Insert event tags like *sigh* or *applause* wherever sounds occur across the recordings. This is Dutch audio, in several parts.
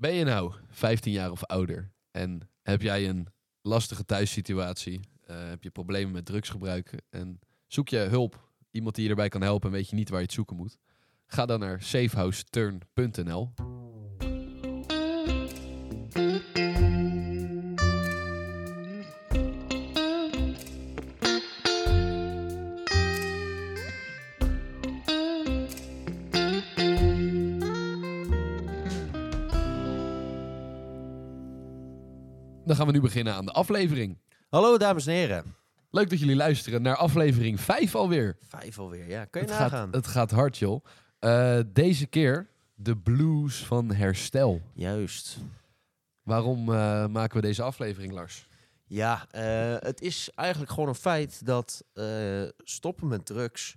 Ben je nou 15 jaar of ouder en heb jij een lastige thuissituatie? eh, heb je problemen met drugsgebruik en zoek je hulp, iemand die je erbij kan helpen en weet je niet waar je het zoeken moet? Ga dan naar safehouseturn.nl. gaan we nu beginnen aan de aflevering. Hallo dames en heren. Leuk dat jullie luisteren naar aflevering 5 alweer. Vijf alweer, ja. Kan je Het nagaan? gaat, het gaat hard, joh. Eh, deze keer de blues van herstel. Juist. Waarom eh, maken we deze aflevering, Lars? Ja, eh, het is eigenlijk gewoon een feit dat eh, stoppen met drugs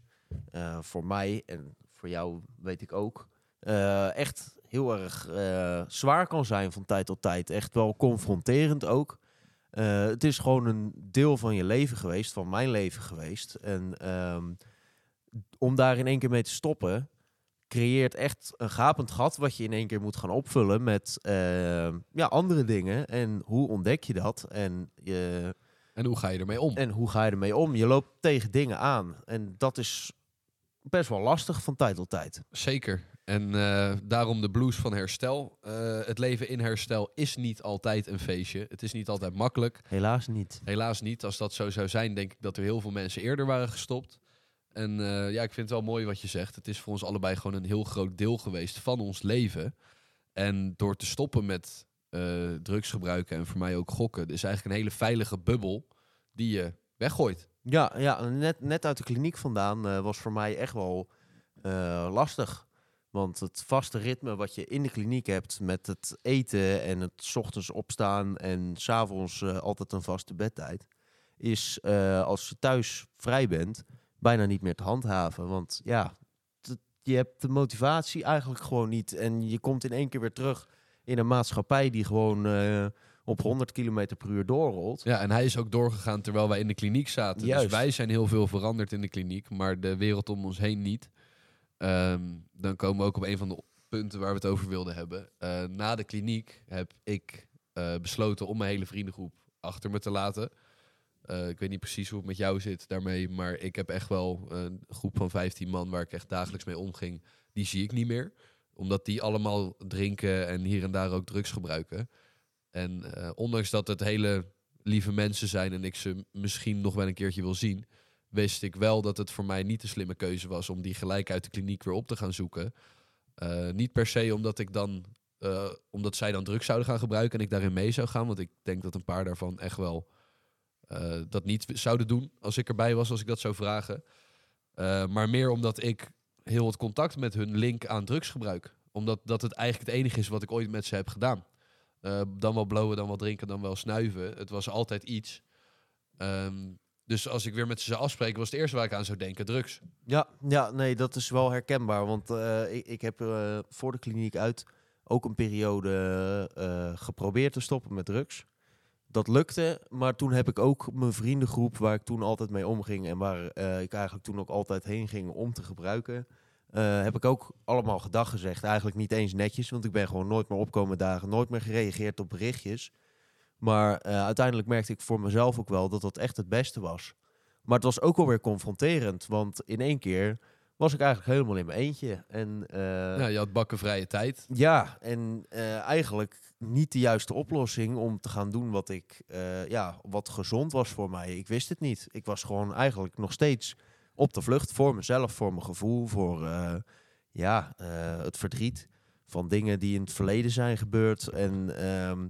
eh, voor mij en voor jou weet ik ook eh, echt heel erg eh, zwaar kan zijn van tijd tot tijd. Echt wel confronterend ook. Eh, het is gewoon een deel van je leven geweest, van mijn leven geweest. En ehm, om daar in één keer mee te stoppen, creëert echt een gapend gat wat je in één keer moet gaan opvullen met ehm, ja, andere dingen. En hoe ontdek je dat? En, je, En hoe ga je ermee om? en hoe ga je ermee om? Je loopt tegen dingen aan. En dat is best wel lastig van tijd tot tijd. Zeker. En eh, daarom de blues van herstel. Eh, het leven in herstel is niet altijd een feestje. Het is niet altijd makkelijk. Helaas niet. Helaas niet. Als dat zo zou zijn, denk ik dat er heel veel mensen eerder waren gestopt. En eh, ja, ik vind het wel mooi wat je zegt. Het is voor ons allebei gewoon een heel groot deel geweest van ons leven. En door te stoppen met drugs gebruiken en voor mij ook gokken, is eigenlijk een hele veilige bubbel die je weggooit. Ja, ja net, net uit de kliniek vandaan was voor mij echt wel lastig. Want het vaste ritme wat je in de kliniek hebt met het eten en het ochtends opstaan en s'avonds avonds altijd een vaste bedtijd, is eh, als je thuis vrij bent bijna niet meer te handhaven. Want ja, je hebt de motivatie eigenlijk gewoon niet. En je komt in één keer weer terug in een maatschappij die gewoon eh, op 100 km per uur doorrolt. Ja, en hij is ook doorgegaan terwijl wij in de kliniek zaten. Juist. Dus wij zijn heel veel veranderd in de kliniek, maar de wereld om ons heen niet. Ehm, dan komen we ook op een van de punten waar we het over wilden hebben. Eh, na de kliniek heb ik eh, besloten om mijn hele vriendengroep achter me te laten. Eh, ik weet niet precies hoe het met jou zit daarmee, maar ik heb echt wel een groep van 15 man waar ik echt dagelijks mee omging. Die zie ik niet meer, omdat die allemaal drinken en hier en daar ook drugs gebruiken. En ondanks dat het hele lieve mensen zijn en ik ze misschien nog wel een keertje wil zien, wist ik wel dat het voor mij niet de slimme keuze was om die gelijk uit de kliniek weer op te gaan zoeken. Eh, niet per se omdat ik dan, eh, omdat zij dan drugs zouden gaan gebruiken en ik daarin mee zou gaan, want ik denk dat een paar daarvan echt wel eh, dat niet zouden doen als ik erbij was, als ik dat zou vragen. Maar meer omdat ik heel het contact met hun link aan drugsgebruik. Omdat dat het eigenlijk het enige is wat ik ooit met ze heb gedaan. Dan wel blowen, dan wel drinken, dan wel snuiven. Het was altijd iets. Ehm, dus als ik weer met ze zou afspreken, was het eerste waar ik aan zou denken drugs. Ja, ja, nee, dat is wel herkenbaar. Want eh, ik, heb eh, voor de kliniek uit ook een periode eh, geprobeerd te stoppen met drugs. Dat lukte, maar toen heb ik ook mijn vriendengroep, waar ik toen altijd mee omging en waar ik eigenlijk toen ook altijd heen ging om te gebruiken, heb ik ook allemaal gedag gezegd. Eigenlijk niet eens netjes, want ik ben gewoon nooit meer opkomen dagen, nooit meer gereageerd op berichtjes. Maar eh, uiteindelijk merkte ik voor mezelf ook wel dat dat echt het beste was. Maar het was ook alweer confronterend, want in één keer was ik eigenlijk helemaal in mijn eentje. En eh, Ja, je had bakkenvrije tijd. ja, en eh, eigenlijk niet de juiste oplossing om te gaan doen wat ik, ja, wat gezond was voor mij. Ik wist het niet. Ik was gewoon eigenlijk nog steeds op de vlucht voor mezelf, voor mijn gevoel, voor ja, het verdriet van dingen die in het verleden zijn gebeurd. En ehm,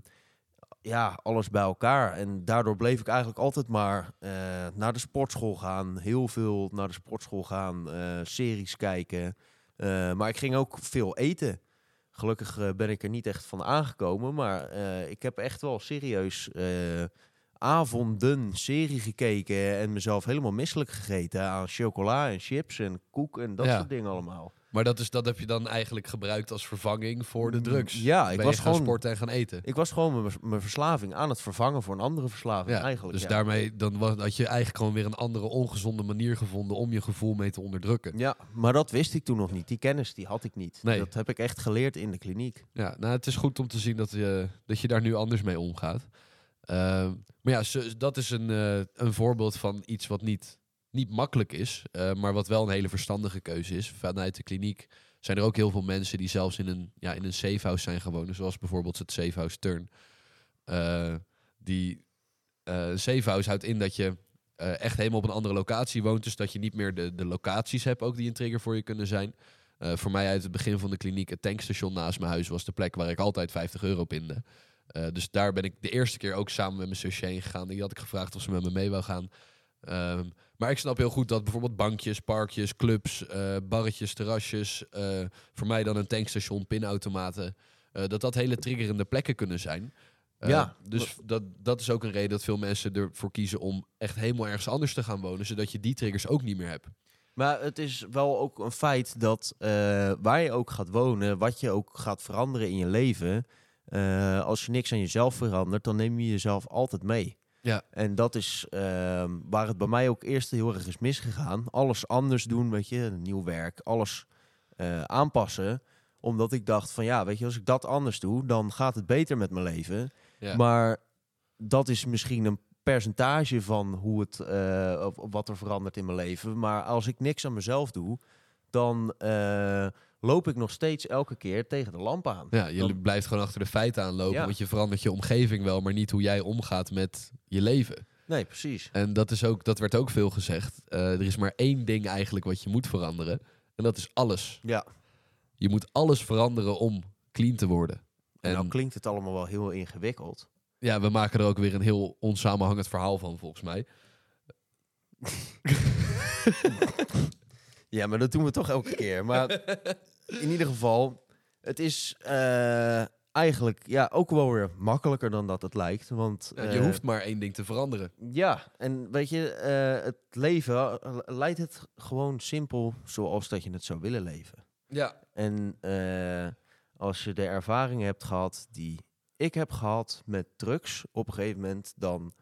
ja, alles bij elkaar. En daardoor bleef ik eigenlijk altijd maar eh, naar de sportschool gaan. Heel veel naar de sportschool gaan, eh, series kijken. Eh, maar ik ging ook veel eten. Gelukkig ben ik er niet echt van aangekomen. Maar ik heb echt wel serieus avonden serie gekeken. En mezelf helemaal misselijk gegeten aan chocola en chips en koek en dat Ja. soort dingen allemaal. Maar dat, is, dat heb je dan eigenlijk gebruikt als vervanging voor de Mm, drugs. ja, ik ben was gewoon- sporten en gaan eten. Ik was gewoon mijn- verslaving aan het vervangen voor een andere verslaving Ja, eigenlijk. dus ja. daarmee dan was, had je eigenlijk gewoon weer een andere ongezonde manier gevonden om je gevoel mee te onderdrukken. Ja, maar dat wist ik toen nog niet. Die kennis die had ik niet. Nee. Dat heb ik echt geleerd in de kliniek. Ja, nou, het is goed om te zien dat je, dat je daar nu anders mee omgaat. Ehm, maar ja, dat is een, eh, een voorbeeld van iets wat niet, niet makkelijk is, eh, maar wat wel een hele verstandige keuze is. Vanuit de kliniek zijn er ook heel veel mensen die zelfs in een, ja, in een safehouse zijn gewoond, zoals bijvoorbeeld het safehouse Turn. Eh, die safehouse houdt in dat je echt helemaal op een andere locatie woont, dus dat je niet meer de, de locaties hebt ook die een trigger voor je kunnen zijn. Voor mij uit het begin van de kliniek, het tankstation naast mijn huis was de plek waar ik altijd 50 euro pinde. Dus daar ben ik de eerste keer ook samen met mijn zusje heen gegaan. Die had ik gevraagd of ze met me mee wou gaan. Ehm, maar ik snap heel goed dat bijvoorbeeld bankjes, parkjes, clubs, eh, barretjes, terrasjes, eh, voor mij dan een tankstation, pinautomaten, eh, dat dat hele triggerende plekken kunnen zijn. Ja. Dus dat, dat is ook een reden dat veel mensen ervoor kiezen om echt helemaal ergens anders te gaan wonen, zodat je die triggers ook niet meer hebt. Maar het is wel ook een feit dat waar je ook gaat wonen, wat je ook gaat veranderen in je leven, als je niks aan jezelf verandert, dan neem je jezelf altijd mee. Ja. En dat is ehm, waar het bij mij ook eerst heel erg is misgegaan. Alles anders doen, weet je, nieuw werk, alles eh, aanpassen. Omdat ik dacht van ja, weet je, als ik dat anders doe, dan gaat het beter met mijn leven. Ja. Maar dat is misschien een percentage van hoe het, of- of wat er verandert in mijn leven. Maar als ik niks aan mezelf doe, dan eh, loop ik nog steeds elke keer tegen de lamp aan. Ja, je Dan- blijft gewoon achter de feiten aanlopen, Ja. want je verandert je omgeving wel, maar niet hoe jij omgaat met je leven. Nee, precies. En dat, is ook, dat werd ook veel gezegd. Eh, er is maar één ding eigenlijk wat je moet veranderen. En dat is alles. Ja. Je moet alles veranderen om clean te worden. En En nou klinkt het allemaal wel heel ingewikkeld. ja, we maken er ook weer een heel onsamenhangend verhaal van, volgens mij. *laughs* Ja, maar dat doen we toch elke keer. Maar *laughs* in ieder geval, het is eh, eigenlijk ja, ook wel weer makkelijker dan dat het lijkt. Want Ja, je eh, hoeft maar één ding te veranderen. Ja, en weet je, eh, het leven leidt het gewoon simpel zoals dat je het zou willen leven. Ja, En als je de ervaring hebt gehad die ik heb gehad met drugs op een gegeven moment, dan...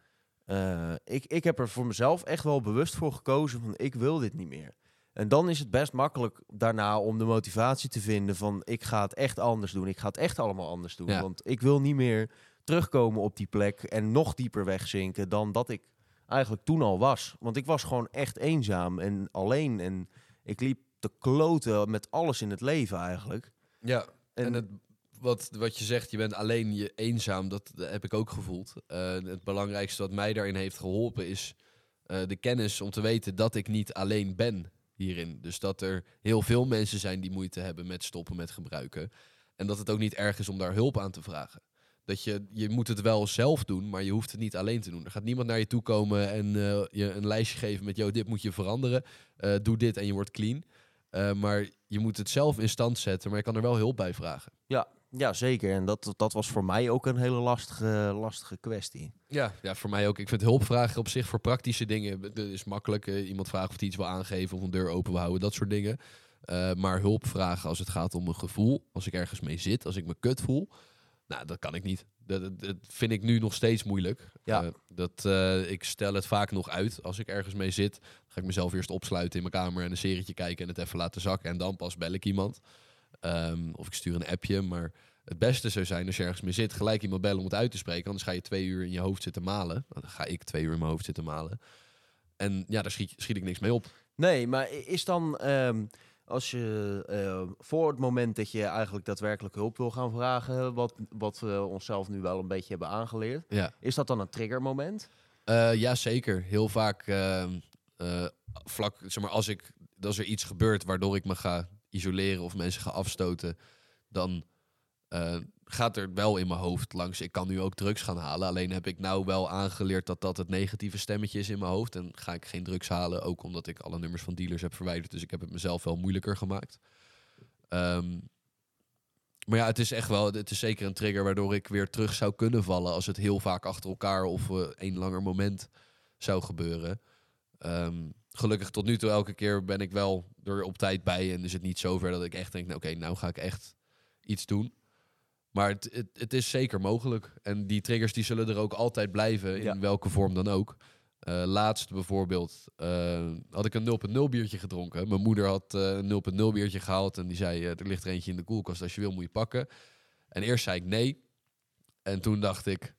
ik, ik heb er voor mezelf echt wel bewust voor gekozen van ik wil dit niet meer. En dan is het best makkelijk daarna om de motivatie te vinden van ik ga het echt anders doen. Ik ga het echt allemaal anders doen. Ja. Want ik wil niet meer terugkomen op die plek en nog dieper wegzinken dan dat ik eigenlijk toen al was. Want ik was gewoon echt eenzaam en alleen en ik liep te kloten met alles in het leven eigenlijk. ja. En, En, het, wat, wat je zegt, je bent alleen je eenzaam, dat, dat heb ik ook gevoeld. Eh, het belangrijkste wat mij daarin heeft geholpen is eh, de kennis om te weten dat ik niet alleen ben hierin. Dus dat er heel veel mensen zijn die moeite hebben met stoppen met gebruiken. En dat het ook niet erg is om daar hulp aan te vragen. Dat je, je moet het wel zelf doen, maar je hoeft het niet alleen te doen. Er gaat niemand naar je toe komen en eh, je een lijstje geven met... ...joh, dit moet je veranderen, Eh, doe dit en je wordt clean. Eh, maar je moet het zelf in stand zetten, maar je kan er wel hulp bij vragen. ja, zeker. En dat, dat was voor mij ook een hele lastige, lastige kwestie. Ja, ja, voor mij ook. Ik vind hulpvragen op zich voor praktische dingen dat is makkelijk. Eh, iemand vragen of hij iets wil aangeven of een deur open wil houden, dat soort dingen. Eh, maar hulp vragen als het gaat om een gevoel, als ik ergens mee zit, als ik me kut voel, nou, dat kan ik niet. Dat, dat, dat vind ik nu nog steeds moeilijk. Ja. Eh, dat, eh, ik stel het vaak nog uit als ik ergens mee zit. Dan ga ik mezelf eerst opsluiten in mijn kamer en een serietje kijken en het even laten zakken. En dan pas bel ik iemand. Ehm, of ik stuur een appje. Maar het beste zou zijn als je ergens mee zit, gelijk iemand bellen om het uit te spreken. Anders ga je twee uur in je hoofd zitten malen. Nou, Dan ga ik twee uur in mijn hoofd zitten malen. En ja, daar schiet, schiet ik niks mee op. Nee, maar is dan ehm, als je eh, voor het moment dat je eigenlijk daadwerkelijk hulp wil gaan vragen, wat, wat we onszelf nu wel een beetje hebben aangeleerd, Ja, is dat dan een triggermoment? Eh ja zeker. Heel vaak ehm, eh, vlak, zeg maar, als, ik, als er iets gebeurt waardoor ik me ga isoleren of mensen ga afstoten, dan eh, gaat er wel in mijn hoofd langs. Ik kan nu ook drugs gaan halen. Alleen heb ik nou wel aangeleerd dat dat het negatieve stemmetje is in mijn hoofd. En ga ik geen drugs halen. Ook omdat ik alle nummers van dealers heb verwijderd. Dus ik heb het mezelf wel moeilijker gemaakt. Ehm, maar ja, het is echt wel, het is zeker een trigger waardoor ik weer terug zou kunnen vallen als het heel vaak achter elkaar of eh één langer moment zou gebeuren. Ehm, gelukkig tot nu toe elke keer ben ik wel er op tijd bij. En is het niet zover dat ik echt denk, nou, oké, nou ga ik echt iets doen. Maar het, het, het is zeker mogelijk. En die triggers die zullen er ook altijd blijven, in Ja. welke vorm dan ook. Eh, laatst bijvoorbeeld eh, had ik een 0.0 biertje gedronken. Mijn moeder had eh, een 0.0 biertje gehaald en die zei, er ligt er eentje in de koelkast, als je wil moet je pakken. En eerst zei ik nee. En toen dacht ik,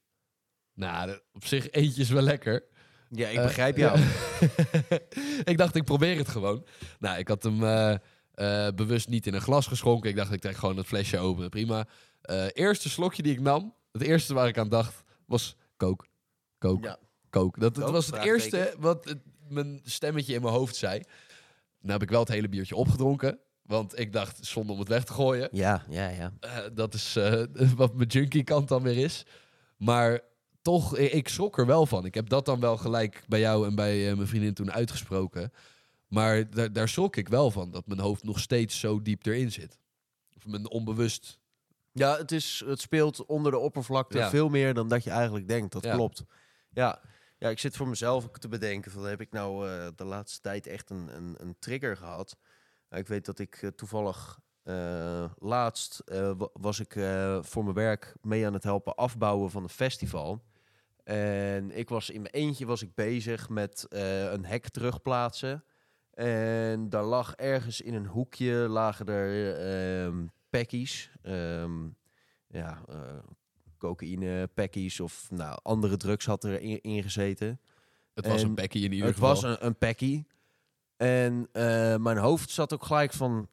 nou, op zich eentje is wel lekker. Ja, ik Eh, begrijp jou. ja. *laughs* *laughs* ik dacht, ik probeer het gewoon. Nou, ik had hem eh, eh, bewust niet in een glas geschonken. Ik dacht, ik trek gewoon het flesje open. Prima. Eerste slokje die ik nam, het eerste waar ik aan dacht, was kook. Kook. Ja. Kook. Dat, was het eerste wat het- mijn stemmetje in mijn hoofd zei. Nou heb ik wel het hele biertje opgedronken. Want ik dacht, zonde om het weg te gooien. Ja, ja, ja. Dat is *laughs* wat mijn junkie kant dan weer is. Maar toch, ik schrok er wel van. Ik heb dat dan wel gelijk bij jou en bij eh, mijn vriendin toen uitgesproken. Maar daar, daar schrok ik wel van. Dat mijn hoofd nog steeds zo diep erin zit. Of mijn onbewust. Ja, het, is, het speelt onder de oppervlakte Ja. veel meer dan dat je eigenlijk denkt. Dat Ja. klopt. Ja. ja, ik zit voor mezelf ook te bedenken. Van, heb ik nou eh, de laatste tijd echt een, een, een trigger gehad? Nou, ik weet dat ik eh, toevallig laatst wa- was ik voor mijn werk mee aan het helpen afbouwen van een festival. En ik was in mijn eentje was ik bezig met eh, een hek terugplaatsen. En daar lag ergens in een hoekje lagen er ehm packies. ehm, ja, eh cocaïne packies of nou, andere drugs had er in, in gezeten. Het was En een bekkie in ieder Het geval. was een, een packie. En eh, mijn hoofd zat ook gelijk van,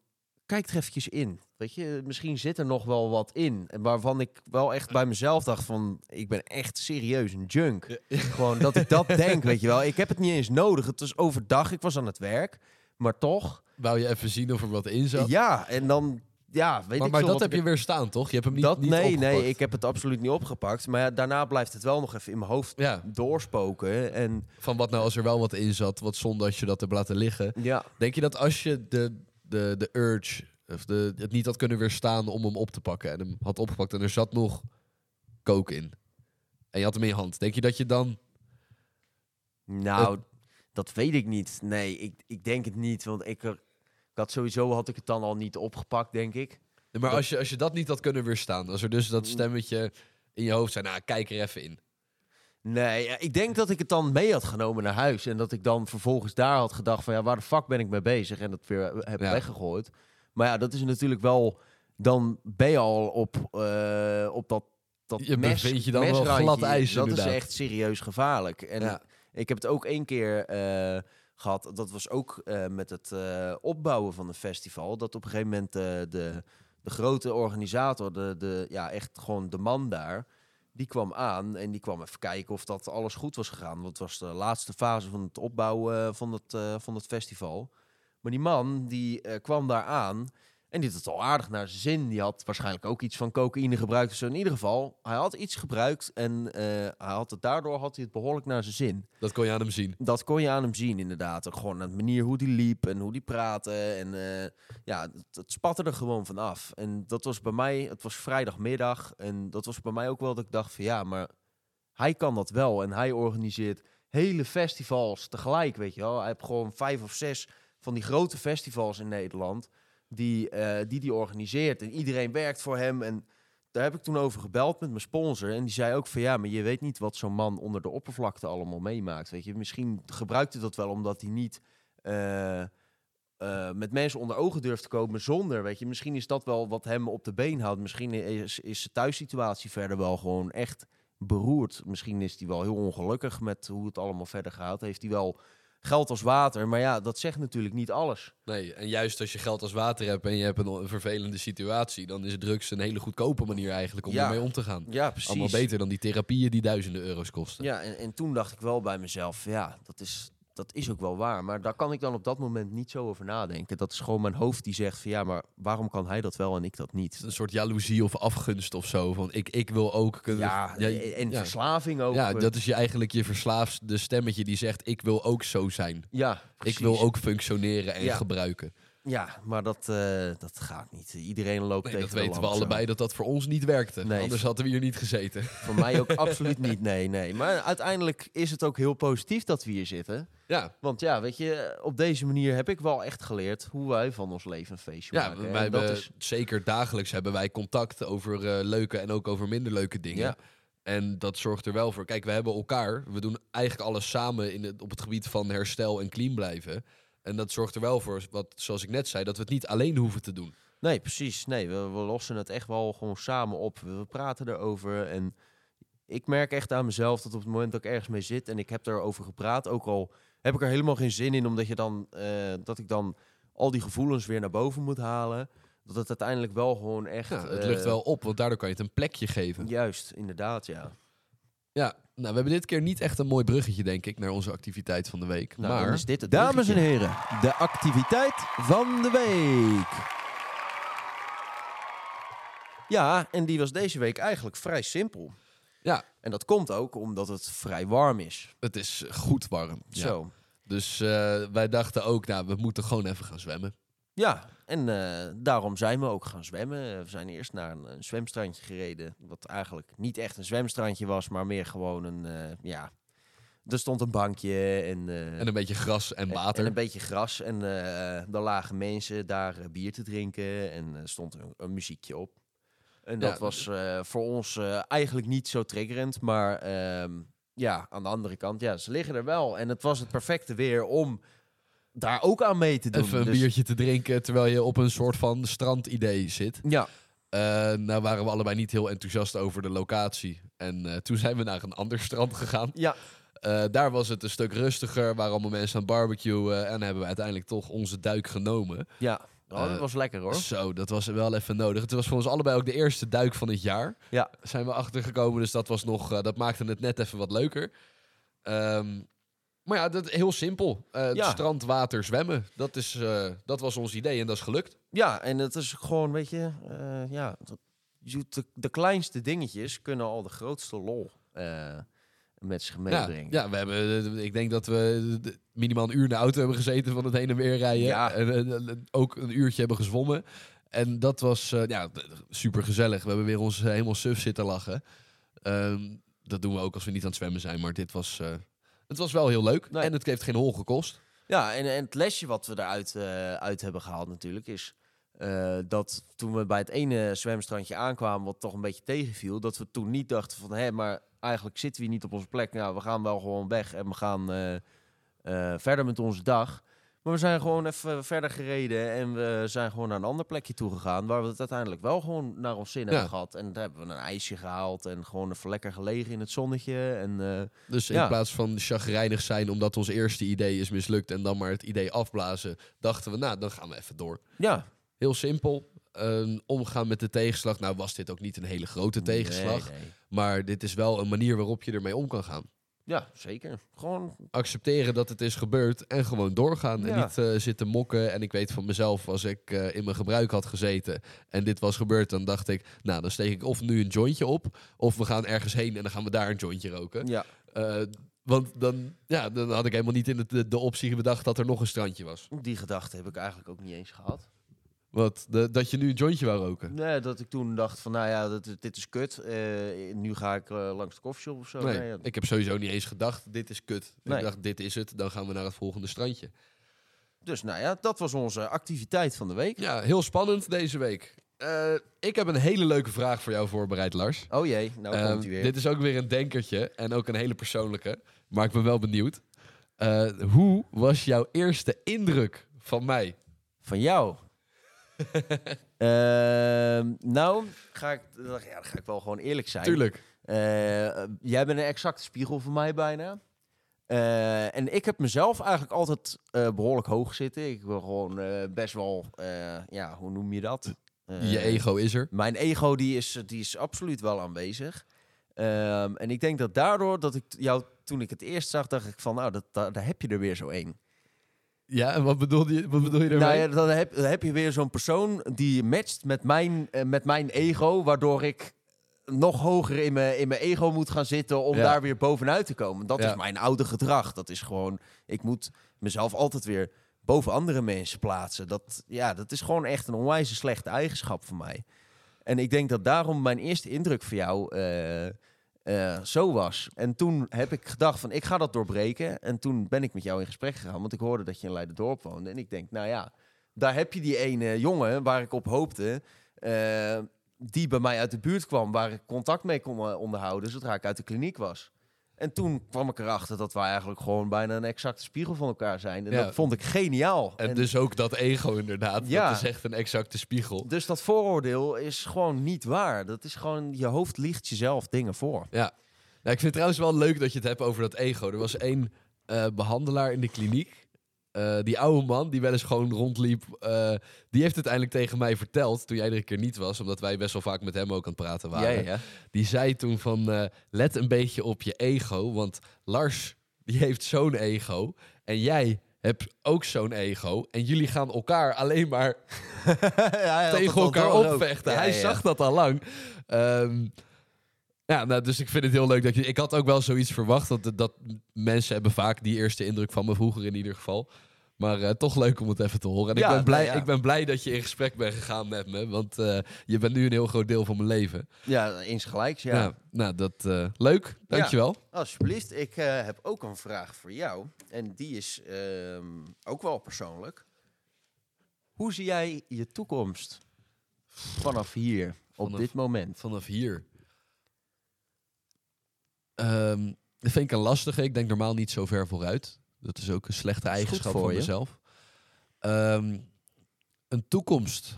kijk er eventjes in. Weet je, misschien zit er nog wel wat in. En waarvan ik wel echt bij mezelf dacht van, ik ben echt serieus een junk. Gewoon dat ik dat *laughs* denk, weet je wel. Ik heb het niet eens nodig. Het was overdag, ik was aan het werk. Maar toch, Wou je even zien of er wat in zat? ja, en dan, ja, weet maar ik maar dat heb ik je weer staan, toch? Je hebt hem niet, dat, niet nee, opgepakt. nee, ik heb het absoluut niet opgepakt. Maar ja, daarna blijft het wel nog even in mijn hoofd Ja, doorspoken. En van wat nou als er wel wat in zat, wat zonde als je dat hebt laten liggen. ja, Denk je dat als je de, de, de urge, of de, het niet had kunnen weerstaan om hem op te pakken en hem had opgepakt en er zat nog kook in en je had hem in je hand, denk je dat je dan... nou, dat weet ik niet. Nee, ik, ik denk het niet. Want ik, er, ik had sowieso had ik het dan al niet opgepakt, denk ik. Nee, Maar Dat- als je, als je dat niet had kunnen weerstaan, als er dus dat stemmetje in je hoofd zei, nou kijk er even in. Nee, ik denk dat ik het dan mee had genomen naar huis. En dat ik dan vervolgens daar had gedacht van ja, waar de fuck ben ik mee bezig? En dat weer heb Ja. weggegooid. Maar ja, dat is natuurlijk wel... Dan ben je al op, eh, op dat, dat Je mes, bevindt je dan wel glad ijs, Dat inderdaad. is echt serieus gevaarlijk. En Ja. ik heb het ook één keer eh, gehad. Dat was ook eh, met het eh, opbouwen van een festival. Dat op een gegeven moment eh, de, de grote organisator, de, de, ja, echt gewoon de man daar... Die kwam aan en die kwam even kijken of dat alles goed was gegaan. Want het was de laatste fase van het opbouwen eh, van het, eh, van het festival. Maar die man die eh, kwam daar aan en die had het al aardig naar zijn zin. Die had waarschijnlijk ook iets van cocaïne gebruikt zo. In ieder geval, hij had iets gebruikt en eh, hij had het, daardoor had hij het behoorlijk naar zijn zin. Dat kon je aan hem zien. Dat kon je aan hem zien, inderdaad. Gewoon aan de manier hoe hij liep en hoe hij praatte. En eh, ja, het, het spatte er gewoon van af. En dat was bij mij, het was vrijdagmiddag. En dat was bij mij ook wel dat ik dacht van ja, maar hij kan dat wel. En hij organiseert hele festivals tegelijk, weet je wel. Hij heeft gewoon vijf of zes van die grote festivals in Nederland. Die, eh, die die organiseert. En iedereen werkt voor hem. En daar heb ik toen over gebeld met mijn sponsor. En die zei ook van ja, maar je weet niet wat zo'n man onder de oppervlakte allemaal meemaakt. Weet je, misschien gebruikt hij dat wel omdat hij niet eh, eh, met mensen onder ogen durft te komen zonder. Weet je, misschien is dat wel wat hem op de been houdt. Misschien is, is zijn thuissituatie verder wel gewoon echt beroerd. Misschien is hij wel heel ongelukkig met hoe het allemaal verder gaat. Heeft hij wel geld als water. Maar ja, dat zegt natuurlijk niet alles. Nee, en juist als je geld als water hebt en je hebt een, een vervelende situatie, dan is drugs een hele goedkope manier eigenlijk om Ja. ermee om te gaan. Ja, precies. Allemaal beter dan die therapieën die duizenden euro's kosten. Ja, en, en toen dacht ik wel bij mezelf, ja, dat is, dat is ook wel waar. Maar daar kan ik dan op dat moment niet zo over nadenken. Dat is gewoon mijn hoofd die zegt van ja, maar waarom kan hij dat wel en ik dat niet? Een soort jaloezie of afgunst of zo. Van ik, ik wil ook kunnen. Ja, en ja. verslaving ook. Ja, dat is je eigenlijk je verslaafde stemmetje die zegt: Ik wil ook zo zijn. ja Ik wil ook functioneren en Ja. gebruiken. Ja, maar dat, eh, dat gaat niet. Iedereen loopt Nee, tegen dat de weten we allebei dat dat voor ons niet werkte. Nee. Anders hadden we hier niet gezeten. *laughs* Voor mij ook absoluut niet, nee, nee. Maar uiteindelijk is het ook heel positief dat we hier zitten. Ja, Want ja, weet je, op deze manier heb ik wel echt geleerd hoe wij van ons leven een feestje ja maken. wij dat is, zeker dagelijks hebben wij contact over eh, leuke en ook over minder leuke dingen. Ja. En dat zorgt er wel voor. Kijk, we hebben elkaar. We doen eigenlijk alles samen in het, op het gebied van herstel en clean blijven. En dat zorgt er wel voor, wat, zoals ik net zei, dat we het niet alleen hoeven te doen. nee, precies. Nee, we, we lossen het echt wel gewoon samen op. We, we praten erover en ik merk echt aan mezelf dat op het moment dat ik ergens mee zit en ik heb erover gepraat, ook al heb ik er helemaal geen zin in, omdat je dan, eh, dat ik dan al die gevoelens weer naar boven moet halen, dat het uiteindelijk wel gewoon echt... Ja, het eh, lucht wel op, want daardoor kan je het een plekje geven. Juist, inderdaad, ja. Ja, nou, we hebben dit keer niet echt een mooi bruggetje, denk ik, naar onze activiteit van de week. Nou, maar is dit het Dames en heren, de activiteit van de week. Ja, en die was deze week eigenlijk vrij simpel. Ja. En dat komt ook omdat het vrij warm is. het is goed warm. Ja. Zo. Dus eh, wij dachten ook, nou, we moeten gewoon even gaan zwemmen. Ja, en eh, daarom zijn we ook gaan zwemmen. We zijn eerst naar een, een zwemstrandje gereden. Wat eigenlijk niet echt een zwemstrandje was, maar meer gewoon een, eh, ja... Er stond een bankje en, eh, En een beetje gras en water. En een beetje gras. En eh er lagen mensen daar eh, bier te drinken. En er stond een, een muziekje op. En dat Ja, was eh, voor ons eh, eigenlijk niet zo triggerend. Maar ehm, ja, aan de andere kant, ja, ze liggen er wel. En het was het perfecte weer om daar ook aan mee te doen. Even een Dus- biertje te drinken terwijl je op een soort van strandidee zit. Ja, Eh, nou waren we allebei niet heel enthousiast over de locatie. En eh, toen zijn we naar een ander strand gegaan. ja, Eh, daar was het een stuk rustiger, waren allemaal mensen aan het barbecuen. en hebben we uiteindelijk toch onze duik genomen. ja. Oh, dat was lekker hoor. Zo, dat was wel even nodig. Het was voor ons allebei ook de eerste duik van het jaar. Ja. Zijn we achtergekomen, dus dat, was nog, dat maakte het net even wat leuker. Ehm, maar ja, dat, heel simpel. Eh, het Ja. Strand, water, zwemmen. Dat, is, eh, dat was ons idee en dat is gelukt. Ja, en het is gewoon, weet je, eh, ja, dat, de, de kleinste dingetjes kunnen al de grootste lol eh, met zich meebrengen. ja, we hebben, eh, ik denk dat we eh, minimaal een uur in de auto hebben gezeten van het heen en weer rijden. Ja. En, eh, eh, ook een uurtje hebben gezwommen. En dat was eh, ja, super gezellig. We hebben weer ons eh, helemaal suf zitten lachen. Ehm, dat doen we ook als we niet aan het zwemmen zijn. Maar dit was, eh, het was wel heel leuk. Nee. En het heeft geen hol gekost. Ja, en, en het lesje wat we eruit eh, uit hebben gehaald natuurlijk is... eh, dat toen we bij het ene zwemstrandje aankwamen, wat toch een beetje tegenviel, dat we toen niet dachten van, hé, maar eigenlijk zitten we hier niet op onze plek. Nou, we gaan wel gewoon weg en we gaan eh, verder met onze dag. Maar we zijn gewoon even verder gereden en we zijn gewoon naar een ander plekje toe gegaan, waar we het uiteindelijk wel gewoon naar ons zin hebben gehad. En daar hebben we een ijsje gehaald en gewoon even lekker gelegen in het zonnetje. En eh, Dus in plaats van chagrijnig zijn omdat ons eerste idee is mislukt en dan maar het idee afblazen, dachten we, nou, dan gaan we even door. ja, Heel simpel. Omgaan met de tegenslag. Nou was dit ook niet een hele grote tegenslag. Nee, nee. Maar dit is wel een manier waarop je ermee om kan gaan. Ja, zeker. Gewoon Accepteren dat het is gebeurd en gewoon doorgaan. En niet eh, zitten mokken. En ik weet van mezelf, als ik eh, in mijn gebruik had gezeten en dit was gebeurd, dan dacht ik, nou dan steek ik of nu een jointje op, of we gaan ergens heen en dan gaan we daar een jointje roken. Ja, Eh, want dan, ja, dan had ik helemaal niet in de, de optie bedacht dat er nog een strandje was. die gedachte heb ik eigenlijk ook niet eens gehad. Wat, de, dat je nu een jointje wou roken. Nee, dat ik toen dacht van, nou ja, dat, dit is kut. Eh, nu ga ik eh, langs de koffieshop of zo. Nee, Nee, ja. ik heb sowieso niet eens gedacht, dit is kut. Nee. Ik dacht, dit is het, dan gaan we naar het volgende strandje. Dus nou ja, dat was onze activiteit van de week. Ja, heel spannend deze week. Eh, ik heb een hele leuke vraag voor jou voorbereid, Lars. Oh jee, nou Ehm, komt hij weer. dit is ook weer een denkertje en ook een hele persoonlijke. Maar ik ben wel benieuwd. Hoe was jouw eerste indruk van mij? Van jou. *laughs* Ehm, nou, ga ik, ja, dan ga ik wel gewoon eerlijk zijn. Tuurlijk. Eh, jij bent een exacte spiegel van mij bijna. Eh, en ik heb mezelf eigenlijk altijd eh, behoorlijk hoog zitten. Ik wil gewoon best wel, ja, hoe noem je dat? Je ego is er. Mijn ego die is, die is absoluut wel aanwezig. Ehm, en ik denk dat daardoor dat ik jou, toen ik het eerst zag, dacht ik van, nou, dat, daar, daar heb je er weer zo één. Ja, en wat bedoel je, wat bedoel je Nou daarmee? ja, dan heb, dan heb je weer zo'n persoon die matcht met mijn, eh, met mijn ego, waardoor ik nog hoger in mijn, in mijn ego moet gaan zitten om Ja. daar weer bovenuit te komen. Dat Ja. is mijn oude gedrag. Dat is gewoon, ik moet mezelf altijd weer boven andere mensen plaatsen. Dat, ja, dat is gewoon echt een onwijs slechte eigenschap van mij. En ik denk dat daarom mijn eerste indruk voor jou eh, eh, zo was. En toen heb ik gedacht van, ik ga dat doorbreken. En toen ben ik met jou in gesprek gegaan, want ik hoorde dat je in Leiden-dorp woonde. En ik denk, nou ja, daar heb je die ene jongen waar ik op hoopte... eh, die bij mij uit de buurt kwam, waar ik contact mee kon onderhouden zodra ik uit de kliniek was. En toen kwam ik erachter dat wij eigenlijk gewoon bijna een exacte spiegel van elkaar zijn. En Ja. dat vond ik geniaal. En, dus ook dat ego inderdaad. Ja. Dat is echt een exacte spiegel. Dus dat vooroordeel is gewoon niet waar. Dat is gewoon, je hoofd liegt jezelf dingen voor. Ja. Nou, ik vind het trouwens wel leuk dat je het hebt over dat ego. Er was één eh, behandelaar in de kliniek. Eh, die oude man die wel eens gewoon rondliep. eh, die heeft uiteindelijk tegen mij verteld. toen jij er een keer niet was. omdat wij best wel vaak met hem ook aan het praten waren. Die zei toen van. eh, let een beetje op je ego. Want Lars die heeft zo'n ego. En jij hebt ook zo'n ego. En jullie gaan elkaar alleen maar *laughs* tegen elkaar opvechten. Hij zag dat al lang. Ehm, ja, nou, dus ik vind het heel leuk dat je. Ik had ook wel zoiets verwacht. Dat, dat mensen hebben vaak die eerste indruk van me vroeger in ieder geval. Maar eh, toch leuk om het even te horen. En Ja, ik, ben blij, ja. ik ben blij dat je in gesprek bent gegaan met me. Want eh, je bent nu een heel groot deel van mijn leven. Ja, insgelijks, ja. Ja. nou, dat eh, leuk. Dankjewel. Alsjeblieft, ik heb ook een vraag voor jou. En die is ehm, ook wel persoonlijk. Hoe zie jij je toekomst vanaf hier, op Vanaf- dit moment? Vanaf hier. Ehm, dat vind ik een lastige. Ik denk normaal niet zo ver vooruit. Dat is ook een slechte eigenschap voor van je. mezelf. Ehm, een toekomst.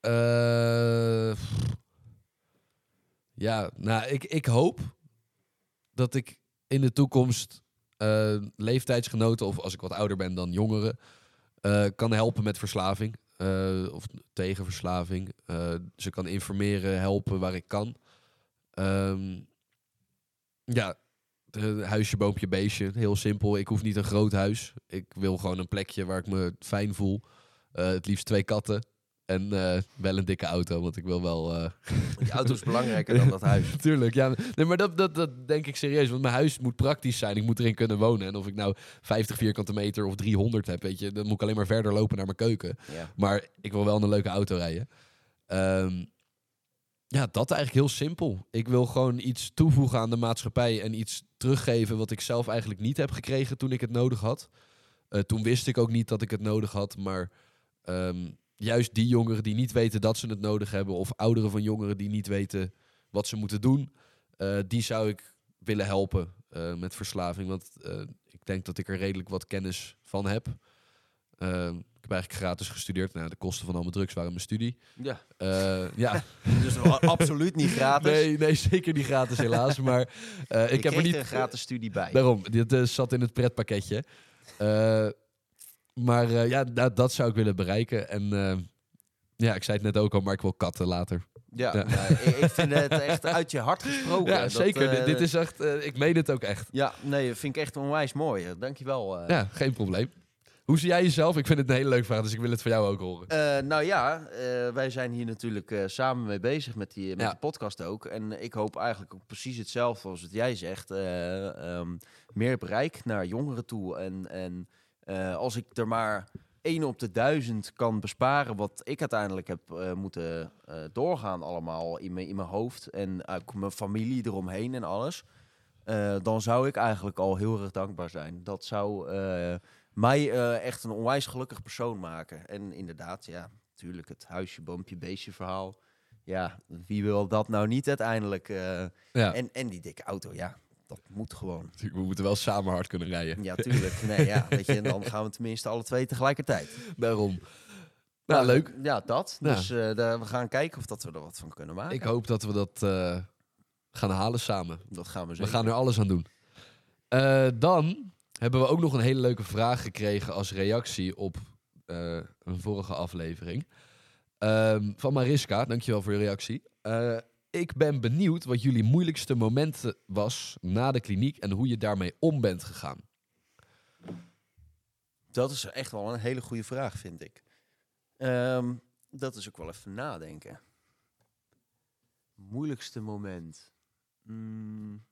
Eh, ja, nou, ik, ik hoop dat ik in de toekomst eh, leeftijdsgenoten, of als ik wat ouder ben dan jongeren, eh, kan helpen met verslaving. of tegen verslaving. Ze kan informeren, helpen waar ik kan. Ehm, ja, de huisje, boompje, beestje. Heel simpel. Ik hoef niet een groot huis. Ik wil gewoon een plekje waar ik me fijn voel. Eh, het liefst twee katten. En eh, wel een dikke auto, want ik wil wel... eh, Die auto is belangrijker dan dat huis. *laughs* Tuurlijk, ja. Nee, maar dat, dat, dat denk ik serieus. Want mijn huis moet praktisch zijn. Ik moet erin kunnen wonen. En of ik nou 50 vierkante meter of 300 heb, weet je, dan moet ik alleen maar verder lopen naar mijn keuken. Ja. Maar ik wil wel een leuke auto rijden. Ehm, ja, dat eigenlijk heel simpel. Ik wil gewoon iets toevoegen aan de maatschappij en iets teruggeven wat ik zelf eigenlijk niet heb gekregen toen ik het nodig had. Eh, toen wist ik ook niet dat ik het nodig had, maar ehm, juist die jongeren die niet weten dat ze het nodig hebben, of ouderen van jongeren die niet weten wat ze moeten doen, eh, die zou ik willen helpen eh, met verslaving. Want ik denk dat ik er redelijk wat kennis van heb. Ehm, ik heb eigenlijk gratis gestudeerd. Nou, de kosten van al mijn drugs waren mijn studie. ja. Eh, ja, *laughs* Dus wel absoluut niet gratis. nee, nee, zeker niet gratis helaas. maar eh, ik heb er niet... een gratis studie bij. Daarom, dit eh, zat in het pretpakketje. Maar ja, dat, dat zou ik willen bereiken. En ja, ik zei het net ook al, maar ik wil katten later. Ja, Ja. nou, ik, vind het echt uit je hart gesproken. ja, Dat, zeker. Dit- is echt, ik meen het ook echt. Ja, nee, vind ik echt onwijs mooi. Dankjewel. eh Ja, geen probleem. Hoe zie jij jezelf? Ik vind het een hele leuke vraag, dus ik wil het van jou ook horen. Eh, nou ja, eh, wij zijn hier natuurlijk eh, samen mee bezig met die, met Ja. die podcast ook. En ik hoop eigenlijk ook precies hetzelfde als wat jij zegt. eh, ehm, meer bereik naar jongeren toe. En, en als ik er maar één op de duizend kan besparen... wat ik uiteindelijk heb moeten doorgaan allemaal in mijn, in mijn hoofd... en ook mijn familie eromheen en alles... dan zou ik eigenlijk al heel erg dankbaar zijn. Dat zou... mij eh, echt een onwijs gelukkig persoon maken. En inderdaad, ja, natuurlijk het huisje, boompje, beestje verhaal. Ja, wie wil dat nou niet uiteindelijk? eh, Ja, en, en die dikke auto, ja, dat moet gewoon. *laughs* we moeten wel samen hard kunnen rijden. Ja, tuurlijk. Nee, ja, weet je, en dan gaan we tenminste alle twee tegelijkertijd. Daarom. Nou, leuk. Ja, dat. Ja. Dus eh, daar, we gaan kijken of dat we er wat van kunnen maken. Ik hoop dat we dat gaan halen samen. Dat gaan we We gaan er alles aan doen. Dan hebben we ook nog een hele leuke vraag gekregen als reactie op eh, een vorige aflevering. Ehm, van Mariska, dankjewel voor je reactie. Eh, ik ben benieuwd wat jullie moeilijkste moment was na de kliniek en hoe je daarmee om bent gegaan. Dat is echt wel een hele goede vraag, vind ik. Ehm, dat is ook wel even nadenken. Moeilijkste moment. Mm,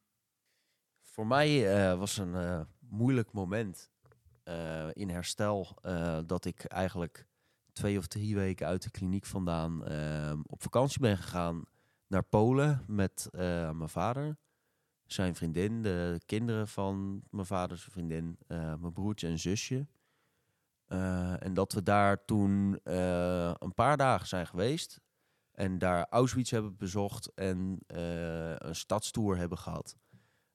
voor mij eh, was een moeilijk moment eh, in herstel eh, dat ik eigenlijk twee of drie weken uit de kliniek vandaan ehm, op vakantie ben gegaan naar Polen met eh, mijn vader, zijn vriendin, de kinderen van mijn vaders vriendin, mijn broertje en zusje. En dat we daar toen een paar dagen zijn geweest. En daar Auschwitz hebben bezocht en een stadstour hebben gehad.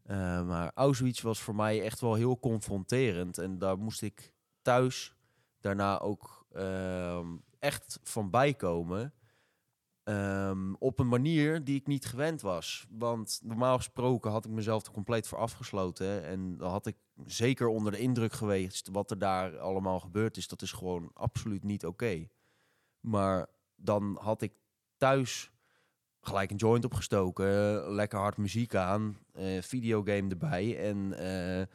Eh, maar Auschwitz was voor mij echt wel heel confronterend. En daar moest ik thuis daarna ook ehm, echt van bijkomen. Ehm, op een manier die ik niet gewend was. Want normaal gesproken had ik mezelf er compleet voor afgesloten. En dan had ik zeker onder de indruk geweest wat er daar allemaal gebeurd is. Dat is gewoon absoluut niet oké. Maar dan had ik thuis gelijk een joint opgestoken, lekker hard muziek aan, eh, videogame erbij en eh,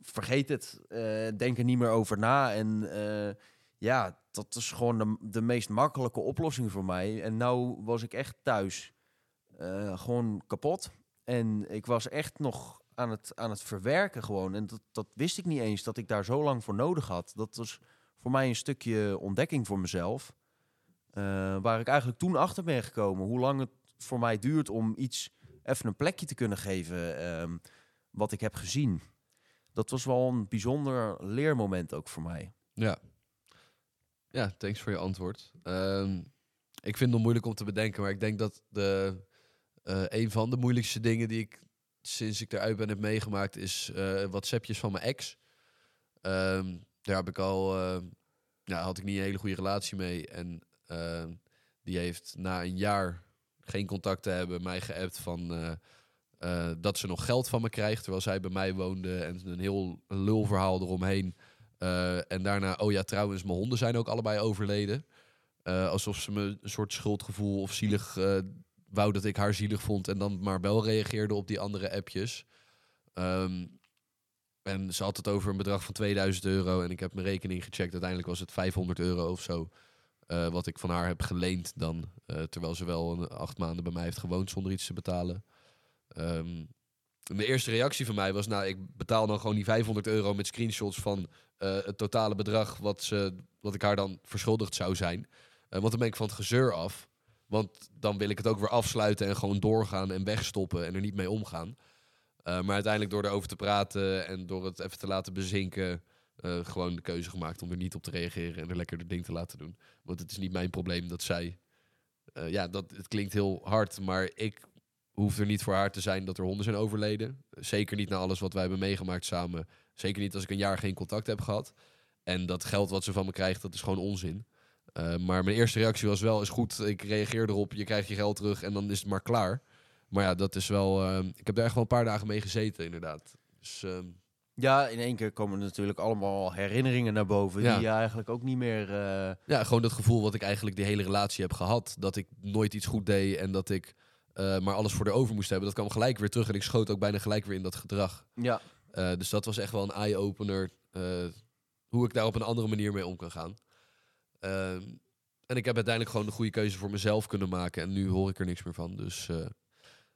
vergeet het, eh, denk er niet meer over na. En ja, dat is gewoon de, de meest makkelijke oplossing voor mij. En nou was ik echt thuis gewoon kapot. En ik was echt nog aan het, aan het verwerken gewoon. En dat, dat wist ik niet eens, dat ik daar zo lang voor nodig had. Dat was voor mij een stukje ontdekking voor mezelf. Eh, waar ik eigenlijk toen achter ben gekomen. Hoe lang het voor mij duurt om iets even een plekje te kunnen geven. ehm, wat ik heb gezien. Dat was wel een bijzonder leermoment ook voor mij. Ja. Ja, thanks voor je antwoord. Ehm, ik vind het moeilijk om te bedenken, maar ik denk dat de, eh, een van de moeilijkste dingen die ik sinds ik eruit ben heb meegemaakt is eh WhatsAppjes van mijn ex. Ehm, daar heb ik al, eh, ja, had ik niet een hele goede relatie mee. En ehm, die heeft na een jaar geen contact te hebben mij geappt van eh, eh, dat ze nog geld van me krijgt terwijl zij bij mij woonde en een heel lulverhaal eromheen. Eh, en daarna, oh ja, trouwens, mijn honden zijn ook allebei overleden. Alsof ze me een soort schuldgevoel of zielig wou dat ik haar zielig vond. En dan maar wel reageerde op die andere appjes. Ehm, en ze had het over een bedrag van 2000 euro. En ik heb mijn rekening gecheckt. Uiteindelijk was het 500 euro of zo. Eh, wat ik van haar heb geleend dan. eh, terwijl ze wel een, acht maanden bij mij heeft gewoond zonder iets te betalen. Ehm, de eerste reactie van mij was, nou, ik betaal dan gewoon die 500 euro met screenshots van eh, het totale bedrag wat, ze, wat ik haar dan verschuldigd zou zijn. Want dan ben ik van het gezeur af. Want dan wil ik het ook weer afsluiten en gewoon doorgaan en wegstoppen en er niet mee omgaan. Maar uiteindelijk door erover te praten en door het even te laten bezinken, eh, gewoon de keuze gemaakt om er niet op te reageren en er lekker de ding te laten doen. Want het is niet mijn probleem dat zij. eh, ja, dat, het klinkt heel hard, maar ik hoef er niet voor haar te zijn dat er honden zijn overleden. Zeker niet na alles wat wij hebben meegemaakt samen. Zeker niet als ik een jaar geen contact heb gehad. En dat geld wat ze van me krijgt, dat is gewoon onzin. Eh, maar mijn eerste reactie was wel, is goed, ik reageer erop, je krijgt je geld terug en dan is het maar klaar. Maar ja, dat is wel, ik heb daar echt wel een paar dagen mee gezeten inderdaad. Dus ehm, Ja, in één keer komen natuurlijk allemaal herinneringen naar boven. Ja. Die je eigenlijk ook niet meer... eh, ja, gewoon dat gevoel wat ik eigenlijk die hele relatie heb gehad. Dat ik nooit iets goed deed en dat ik eh, maar alles voor de over moest hebben. Dat kwam gelijk weer terug en ik schoot ook bijna gelijk weer in dat gedrag. ja, Eh, dus dat was echt wel een eye-opener. hoe ik daar op een andere manier mee om kan gaan. Ehm, en ik heb uiteindelijk gewoon de goede keuze voor mezelf kunnen maken. En nu hoor ik er niks meer van. Dus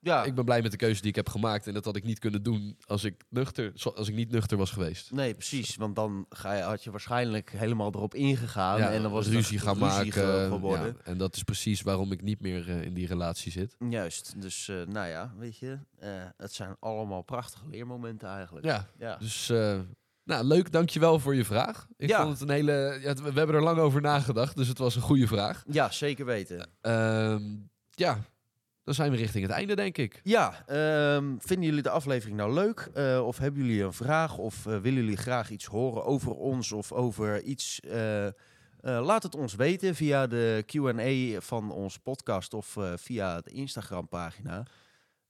ja. ik ben blij met de keuze die ik heb gemaakt. En dat had ik niet kunnen doen als ik, nuchter, als ik niet nuchter was geweest. Nee, precies. Want dan ga je, had je waarschijnlijk helemaal erop ingegaan. Ja, en dan was ruzie een gaan ruzie maken. geworden. Ja, en dat is precies waarom ik niet meer eh, in die relatie zit. Juist. Dus eh, nou ja, weet je. eh, het zijn allemaal prachtige leermomenten eigenlijk. Ja, Ja. dus nou, leuk. Dankjewel voor je vraag. Ik Ja. vond het een hele... We hebben er lang over nagedacht, dus het was een goede vraag. Ja, zeker weten. Ehm, ja, dan zijn we richting het einde, denk ik. Ja, ehm, vinden jullie de aflevering nou leuk? Eh, of hebben jullie een vraag? Of eh, willen jullie graag iets horen over ons of over iets? eh, laat het ons weten via de Q&A van ons podcast of via de Instagram pagina.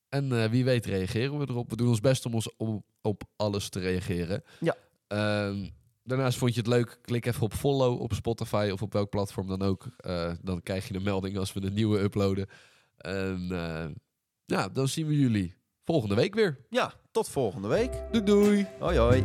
En wie weet reageren we erop. We doen ons best om ons om, op alles te reageren. Ja. Ehm, daarnaast vond je het leuk, klik even op follow op Spotify of op welk platform dan ook. Dan krijg je een melding als we een nieuwe uploaden. En eh, ja, dan zien we jullie volgende week weer. Ja, tot volgende week. Doei doei! Hoi hoi.